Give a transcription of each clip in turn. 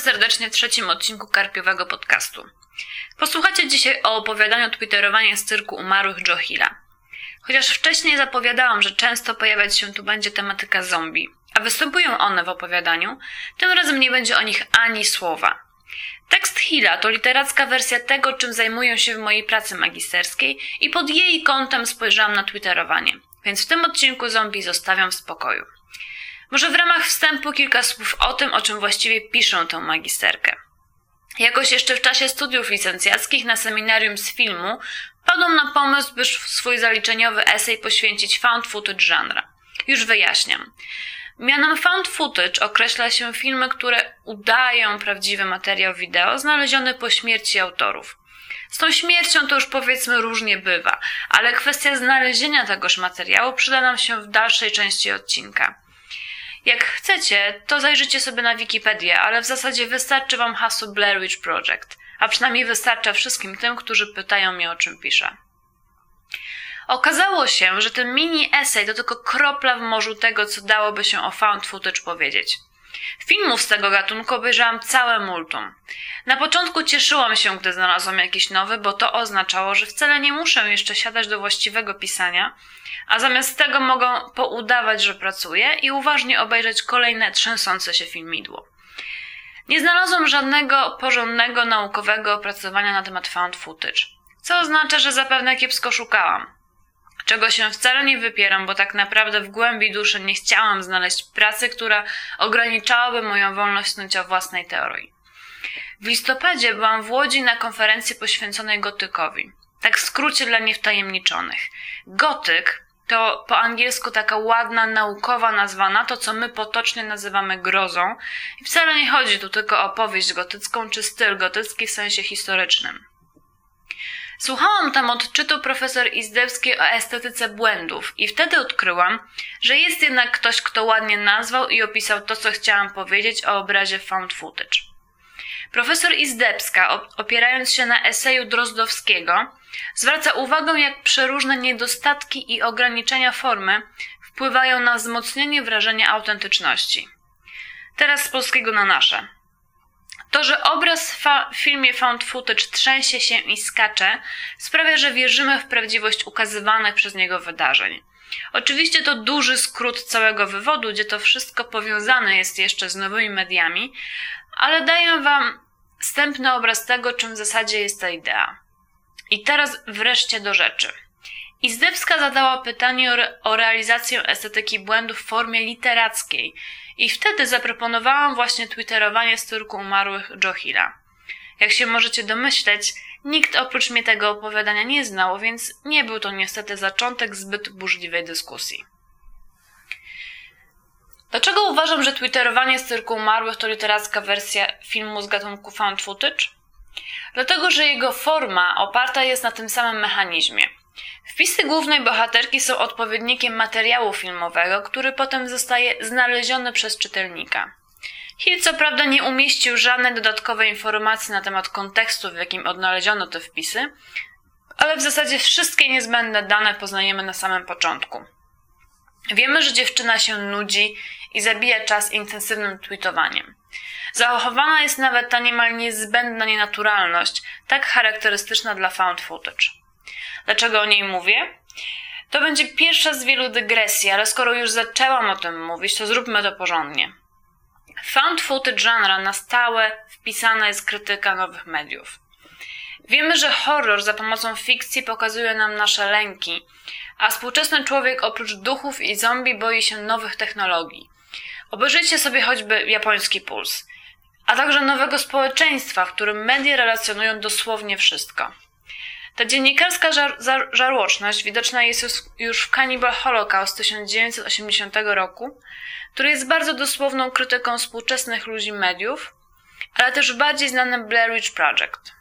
serdecznie w trzecim odcinku Karpiowego Podcastu. Posłuchacie dzisiaj o opowiadaniu twitterowania z cyrku umarłych Joe Hilla. Chociaż wcześniej zapowiadałam, że często pojawiać się tu będzie tematyka zombie, a występują one w opowiadaniu, tym razem nie będzie o nich ani słowa. Tekst Hilla to literacka wersja tego, czym zajmuję się w mojej pracy magisterskiej i pod jej kątem spojrzałam na twitterowanie, więc w tym odcinku zombie zostawiam w spokoju. Może w ramach wstępu kilka słów o tym, o czym właściwie piszę tę magisterkę. Jakoś jeszcze w czasie studiów licencjackich na seminarium z filmu padłam na pomysł, by swój zaliczeniowy esej poświęcić found footage genre. Już wyjaśniam. Mianem found footage określa się filmy, które udają prawdziwy materiał wideo znaleziony po śmierci autorów. Z tą śmiercią to już powiedzmy różnie bywa, ale kwestia znalezienia tegoż materiału przyda nam się w dalszej części odcinka. Jak chcecie, to zajrzyjcie sobie na Wikipedię, ale w zasadzie wystarczy wam hasło Blair Witch Project, a przynajmniej wystarcza wszystkim tym, którzy pytają mnie o czym piszę. Okazało się, że ten mini esej to tylko kropla w morzu tego, co dałoby się o found footage powiedzieć. Filmów z tego gatunku obejrzałam całe multum. Na początku cieszyłam się, gdy znalazłam jakiś nowy, bo to oznaczało, że wcale nie muszę jeszcze siadać do właściwego pisania, a zamiast tego mogę poudawać, że pracuję i uważnie obejrzeć kolejne trzęsące się filmidło. Nie znalazłam żadnego porządnego naukowego opracowania na temat found footage, co oznacza, że zapewne kiepsko szukałam czego się wcale nie wypieram, bo tak naprawdę w głębi duszy nie chciałam znaleźć pracy, która ograniczałaby moją wolność snucia własnej teorii. W listopadzie byłam w Łodzi na konferencji poświęconej gotykowi. Tak w skrócie dla niewtajemniczonych. Gotyk to po angielsku taka ładna, naukowa nazwa na to, co my potocznie nazywamy grozą. I wcale nie chodzi tu tylko o powieść gotycką czy styl gotycki w sensie historycznym. Słuchałam tam odczytu profesor Izdebskiej o estetyce błędów i wtedy odkryłam, że jest jednak ktoś, kto ładnie nazwał i opisał to, co chciałam powiedzieć o obrazie found footage. Profesor Izdebska, opierając się na eseju Drozdowskiego, zwraca uwagę, jak przeróżne niedostatki i ograniczenia formy wpływają na wzmocnienie wrażenia autentyczności. Teraz z polskiego na nasze. To, że obraz w filmie found footage trzęsie się i skacze, sprawia, że wierzymy w prawdziwość ukazywanych przez niego wydarzeń. Oczywiście to duży skrót całego wywodu, gdzie to wszystko powiązane jest jeszcze z nowymi mediami, ale daję Wam wstępny obraz tego, czym w zasadzie jest ta idea. I teraz wreszcie do rzeczy. Izdebska zadała pytanie o, re o realizację estetyki błędu w formie literackiej i wtedy zaproponowałam właśnie twitterowanie z cyrku umarłych Joe Hilla. Jak się możecie domyśleć, nikt oprócz mnie tego opowiadania nie znał, więc nie był to niestety zaczątek zbyt burzliwej dyskusji. Dlaczego uważam, że twitterowanie z cyrku umarłych to literacka wersja filmu z gatunku found footage? Dlatego, że jego forma oparta jest na tym samym mechanizmie – Wpisy głównej bohaterki są odpowiednikiem materiału filmowego, który potem zostaje znaleziony przez czytelnika. Hill co prawda nie umieścił żadnej dodatkowej informacji na temat kontekstu, w jakim odnaleziono te wpisy, ale w zasadzie wszystkie niezbędne dane poznajemy na samym początku. Wiemy, że dziewczyna się nudzi i zabija czas intensywnym tweetowaniem. Zachowana jest nawet ta niemal niezbędna nienaturalność, tak charakterystyczna dla found footage. Dlaczego o niej mówię? To będzie pierwsza z wielu dygresji, ale skoro już zaczęłam o tym mówić, to zróbmy to porządnie. Found footage genre na stałe wpisana jest krytyka nowych mediów. Wiemy, że horror za pomocą fikcji pokazuje nam nasze lęki, a współczesny człowiek oprócz duchów i zombie boi się nowych technologii. Obejrzyjcie sobie choćby japoński puls, a także nowego społeczeństwa, w którym media relacjonują dosłownie wszystko. Ta dziennikarska żar żarłoczność widoczna jest już w Cannibal Holocaust 1980 roku, który jest bardzo dosłowną krytyką współczesnych ludzi mediów, ale też w bardziej znanym Blair Witch Project.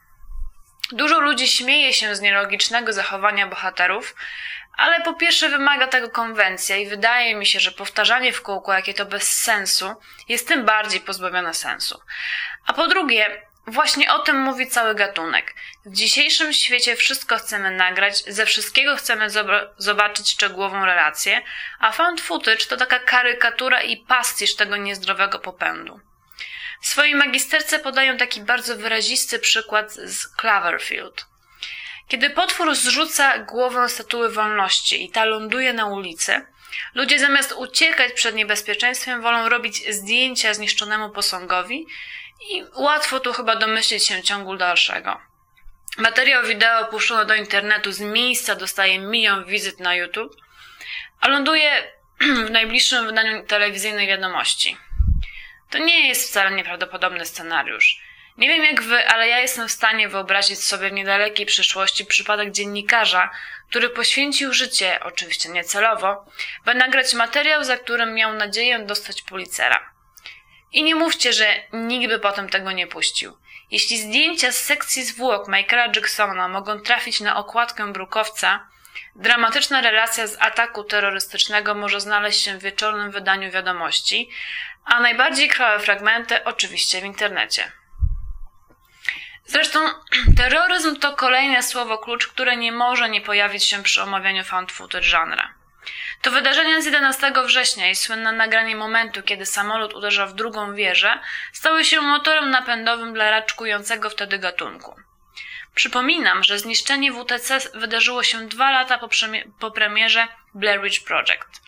Dużo ludzi śmieje się z nielogicznego zachowania bohaterów, ale po pierwsze wymaga tego konwencja i wydaje mi się, że powtarzanie w kółko, jakie to bez sensu, jest tym bardziej pozbawione sensu. A po drugie, Właśnie o tym mówi cały gatunek. W dzisiejszym świecie wszystko chcemy nagrać, ze wszystkiego chcemy zobaczyć szczegółową relację, a found footage to taka karykatura i pastisz tego niezdrowego popędu. W swojej magisterce podają taki bardzo wyrazisty przykład z Cloverfield. Kiedy potwór zrzuca głowę statuły wolności i ta ląduje na ulicy, ludzie zamiast uciekać przed niebezpieczeństwem wolą robić zdjęcia zniszczonemu posągowi i łatwo tu chyba domyślić się ciągu dalszego. Materiał wideo puszczono do internetu z miejsca dostaje milion wizyt na YouTube, a ląduje w najbliższym wydaniu telewizyjnej wiadomości. To nie jest wcale nieprawdopodobny scenariusz. Nie wiem jak wy, ale ja jestem w stanie wyobrazić sobie w niedalekiej przyszłości przypadek dziennikarza, który poświęcił życie, oczywiście niecelowo, by nagrać materiał, za którym miał nadzieję dostać policera. I nie mówcie, że nikt by potem tego nie puścił. Jeśli zdjęcia z sekcji zwłok Michaela Jacksona mogą trafić na okładkę brukowca, dramatyczna relacja z ataku terrorystycznego może znaleźć się w wieczornym wydaniu wiadomości, a najbardziej krwawe fragmenty oczywiście w internecie. Zresztą terroryzm to kolejne słowo klucz, które nie może nie pojawić się przy omawianiu found footage żanra. To wydarzenia z 11 września i słynne nagranie momentu, kiedy samolot uderza w drugą wieżę, stały się motorem napędowym dla raczkującego wtedy gatunku. Przypominam, że zniszczenie WTC wydarzyło się dwa lata po, po premierze Blair Project.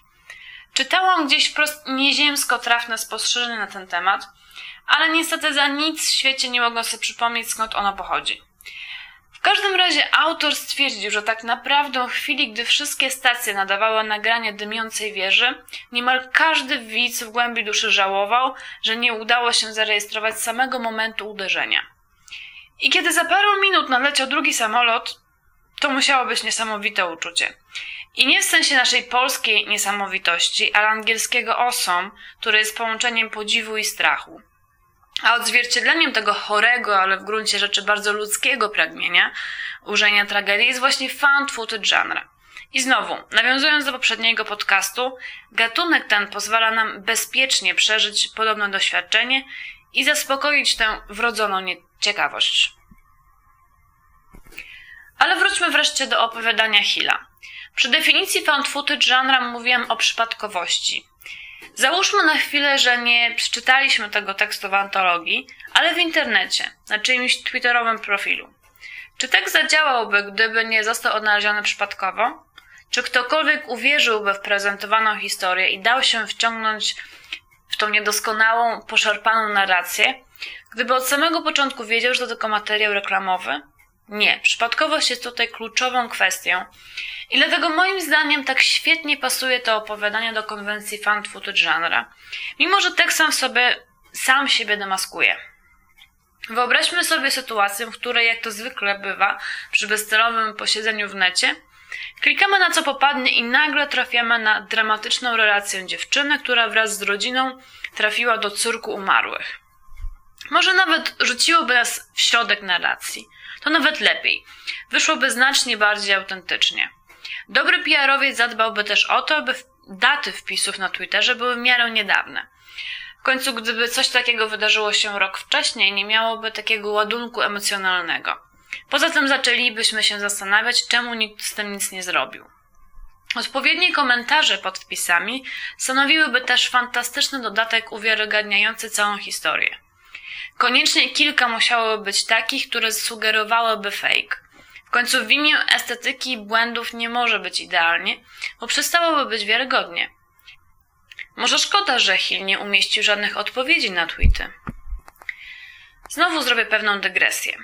Czytałam gdzieś wprost nieziemsko trafne spostrzeżenie na ten temat, ale niestety za nic w świecie nie mogą sobie przypomnieć skąd ono pochodzi. W każdym razie autor stwierdził, że tak naprawdę w chwili, gdy wszystkie stacje nadawały nagranie dymiącej wieży, niemal każdy widz w głębi duszy żałował, że nie udało się zarejestrować samego momentu uderzenia. I kiedy za parę minut naleciał drugi samolot, to musiało być niesamowite uczucie. I nie w sensie naszej polskiej niesamowitości, ale angielskiego awesome, który jest połączeniem podziwu i strachu. A odzwierciedleniem tego chorego, ale w gruncie rzeczy bardzo ludzkiego pragnienia użenia tragedii jest właśnie found footage genre. I znowu, nawiązując do poprzedniego podcastu, gatunek ten pozwala nam bezpiecznie przeżyć podobne doświadczenie i zaspokoić tę wrodzoną nieciekawość. Ale wróćmy wreszcie do opowiadania Hilla. Przy definicji found footage genre mówiłem o przypadkowości. Załóżmy na chwilę, że nie przeczytaliśmy tego tekstu w antologii, ale w internecie, na czyimś twitterowym profilu. Czy tekst zadziałałby, gdyby nie został odnaleziony przypadkowo? Czy ktokolwiek uwierzyłby w prezentowaną historię i dał się wciągnąć w tą niedoskonałą, poszarpaną narrację, gdyby od samego początku wiedział, że to tylko materiał reklamowy? Nie, przypadkowość jest tutaj kluczową kwestią. I dlatego moim zdaniem tak świetnie pasuje to opowiadanie do konwencji fan footage. Mimo, że tekst sam sobie, sam siebie demaskuje. Wyobraźmy sobie sytuację, w której, jak to zwykle bywa przy bezcelowym posiedzeniu w necie, klikamy na co popadnie i nagle trafiamy na dramatyczną relację dziewczyny, która wraz z rodziną trafiła do cyrku umarłych. Może nawet rzuciłoby nas w środek narracji – to nawet lepiej. Wyszłoby znacznie bardziej autentycznie. Dobry PR-owiec zadbałby też o to, by daty wpisów na Twitterze były w miarę niedawne. W końcu, gdyby coś takiego wydarzyło się rok wcześniej, nie miałoby takiego ładunku emocjonalnego. Poza tym zaczęlibyśmy się zastanawiać, czemu nikt z tym nic nie zrobił. Odpowiednie komentarze pod wpisami stanowiłyby też fantastyczny dodatek uwiarygadniający całą historię. Koniecznie kilka musiało być takich, które sugerowałyby fake. W końcu w imię estetyki błędów nie może być idealnie, bo przestałoby być wiarygodnie. Może szkoda, że Hill nie umieścił żadnych odpowiedzi na tweety. Znowu zrobię pewną dygresję.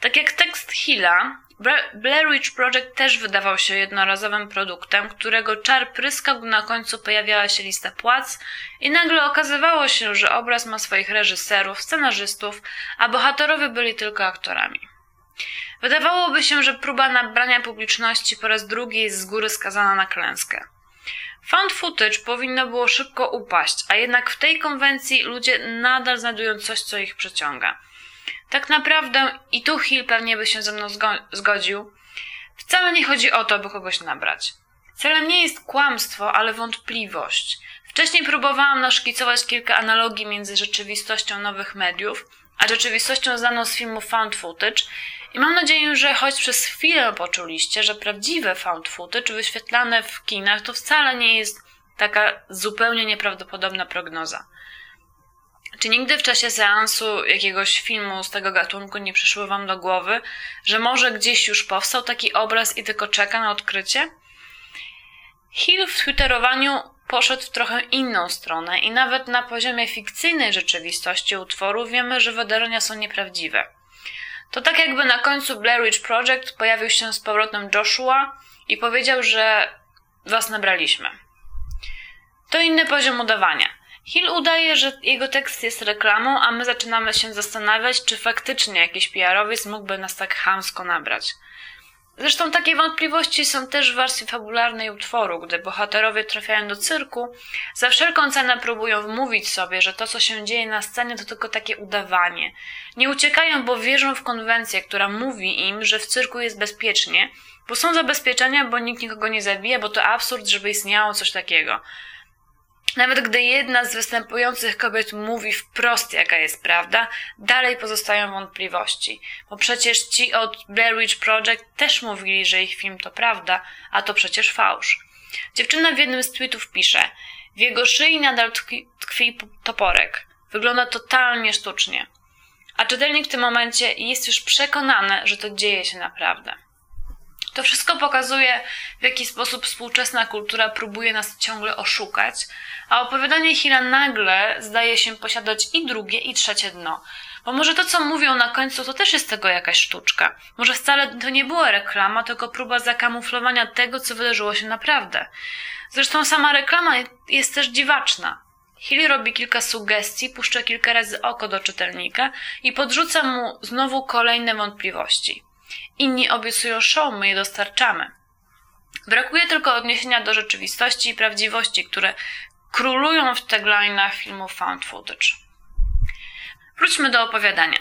Tak jak tekst Hilla, Blair Witch Project też wydawał się jednorazowym produktem, którego czar pryskał, na końcu pojawiała się lista płac i nagle okazywało się, że obraz ma swoich reżyserów, scenarzystów, a bohaterowie byli tylko aktorami. Wydawałoby się, że próba nabrania publiczności po raz drugi jest z góry skazana na klęskę. Found footage powinno było szybko upaść, a jednak w tej konwencji ludzie nadal znajdują coś, co ich przeciąga – tak naprawdę, i tu Hill pewnie by się ze mną zgodził, wcale nie chodzi o to, by kogoś nabrać. Celem nie jest kłamstwo, ale wątpliwość. Wcześniej próbowałam naszkicować kilka analogii między rzeczywistością nowych mediów, a rzeczywistością znaną z filmu found footage i mam nadzieję, że choć przez chwilę poczuliście, że prawdziwe found footage wyświetlane w kinach to wcale nie jest taka zupełnie nieprawdopodobna prognoza. Czy nigdy w czasie seansu jakiegoś filmu z tego gatunku nie przyszło Wam do głowy, że może gdzieś już powstał taki obraz i tylko czeka na odkrycie? Hill w twitterowaniu poszedł w trochę inną stronę i nawet na poziomie fikcyjnej rzeczywistości utworu wiemy, że wydarzenia są nieprawdziwe. To tak jakby na końcu Blair Witch Project pojawił się z powrotem Joshua i powiedział, że was nabraliśmy. To inny poziom udawania. Hill udaje, że jego tekst jest reklamą, a my zaczynamy się zastanawiać, czy faktycznie jakiś PR-owiec mógłby nas tak chamsko nabrać. Zresztą takie wątpliwości są też w warstwie fabularnej utworu, gdy bohaterowie trafiają do cyrku, za wszelką cenę próbują wmówić sobie, że to, co się dzieje na scenie, to tylko takie udawanie. Nie uciekają, bo wierzą w konwencję, która mówi im, że w cyrku jest bezpiecznie, bo są zabezpieczenia, bo nikt nikogo nie zabija, bo to absurd, żeby istniało coś takiego. Nawet gdy jedna z występujących kobiet mówi wprost, jaka jest prawda, dalej pozostają wątpliwości. Bo przecież ci od Blair Witch Project też mówili, że ich film to prawda, a to przecież fałsz. Dziewczyna w jednym z tweetów pisze: W jego szyi nadal tkwi, tkwi toporek. Wygląda totalnie sztucznie. A czytelnik w tym momencie jest już przekonany, że to dzieje się naprawdę. To wszystko pokazuje, w jaki sposób współczesna kultura próbuje nas ciągle oszukać, a opowiadanie Hira nagle zdaje się posiadać i drugie, i trzecie dno. Bo może to, co mówią na końcu, to też jest tego jakaś sztuczka. Może wcale to nie była reklama, tylko próba zakamuflowania tego, co wydarzyło się naprawdę. Zresztą sama reklama jest też dziwaczna. Hill robi kilka sugestii, puszcza kilka razy oko do czytelnika i podrzuca mu znowu kolejne wątpliwości. Inni obiecują show, my je dostarczamy. Brakuje tylko odniesienia do rzeczywistości i prawdziwości, które królują w tagline'ach filmu found footage. Wróćmy do opowiadania.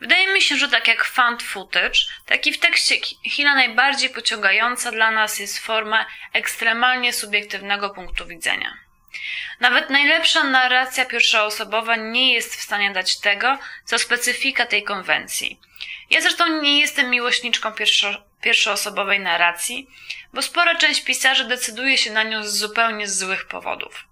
Wydaje mi się, że tak jak found footage, tak i w tekście Hilla najbardziej pociągająca dla nas jest forma ekstremalnie subiektywnego punktu widzenia. Nawet najlepsza narracja pierwszoosobowa nie jest w stanie dać tego, co specyfika tej konwencji. Ja zresztą nie jestem miłośniczką pierwszo, pierwszoosobowej narracji, bo spora część pisarzy decyduje się na nią z zupełnie złych powodów.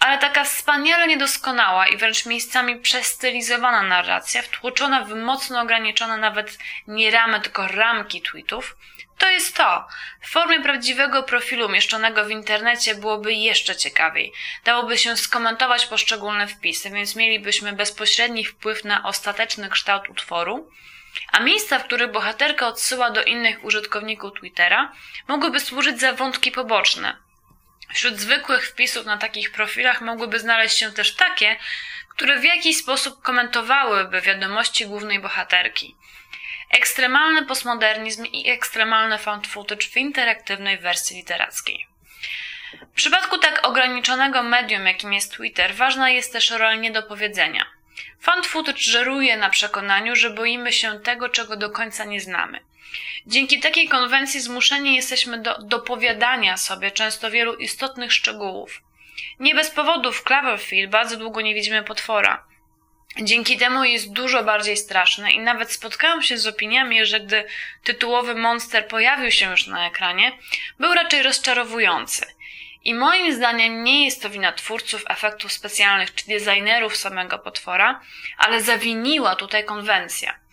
Ale taka wspaniale niedoskonała i wręcz miejscami przestylizowana narracja, wtłoczona w mocno ograniczone nawet nie ramy, tylko ramki tweetów, to jest to. W formie prawdziwego profilu umieszczonego w internecie byłoby jeszcze ciekawiej. Dałoby się skomentować poszczególne wpisy, więc mielibyśmy bezpośredni wpływ na ostateczny kształt utworu, a miejsca, w których bohaterka odsyła do innych użytkowników Twittera, mogłyby służyć za wątki poboczne. Wśród zwykłych wpisów na takich profilach mogłyby znaleźć się też takie, które w jakiś sposób komentowałyby wiadomości głównej bohaterki. Ekstremalny postmodernizm i ekstremalny found footage w interaktywnej wersji literackiej. W przypadku tak ograniczonego medium, jakim jest Twitter, ważna jest też rola niedopowiedzenia. Found footage żeruje na przekonaniu, że boimy się tego, czego do końca nie znamy. Dzięki takiej konwencji zmuszeni jesteśmy do dopowiadania sobie często wielu istotnych szczegółów. Nie bez powodu w Cloverfield bardzo długo nie widzimy potwora. Dzięki temu jest dużo bardziej straszny i nawet spotkałam się z opiniami, że gdy tytułowy monster pojawił się już na ekranie, był raczej rozczarowujący. I moim zdaniem nie jest to wina twórców efektów specjalnych czy designerów samego potwora, ale zawiniła tutaj konwencja.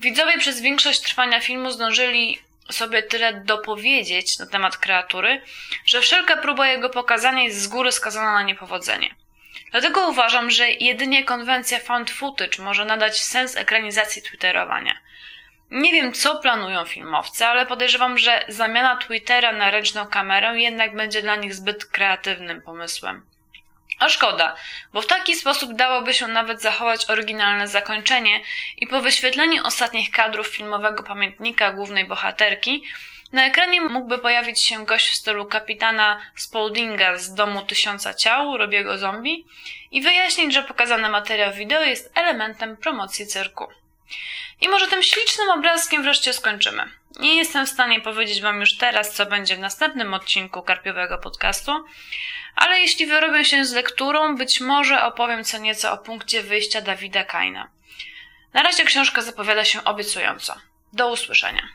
Widzowie przez większość trwania filmu zdążyli sobie tyle dopowiedzieć na temat kreatury, że wszelka próba jego pokazania jest z góry skazana na niepowodzenie. Dlatego uważam, że jedynie konwencja found footage może nadać sens ekranizacji twitterowania. Nie wiem, co planują filmowcy, ale podejrzewam, że zamiana Twittera na ręczną kamerę jednak będzie dla nich zbyt kreatywnym pomysłem. A szkoda, bo w taki sposób dałoby się nawet zachować oryginalne zakończenie i po wyświetleniu ostatnich kadrów filmowego pamiętnika głównej bohaterki, na ekranie mógłby pojawić się gość w stylu kapitana Spauldinga z Domu Tysiąca Ciał, Robiego Zombie i wyjaśnić, że pokazany materiał wideo jest elementem promocji cyrku. I może tym ślicznym obrazkiem wreszcie skończymy. Nie jestem w stanie powiedzieć Wam już teraz, co będzie w następnym odcinku Karpiowego Podcastu, ale jeśli wyrobię się z lekturą, być może opowiem co nieco o punkcie wyjścia Dawida Kaina. Na razie książka zapowiada się obiecująco. Do usłyszenia.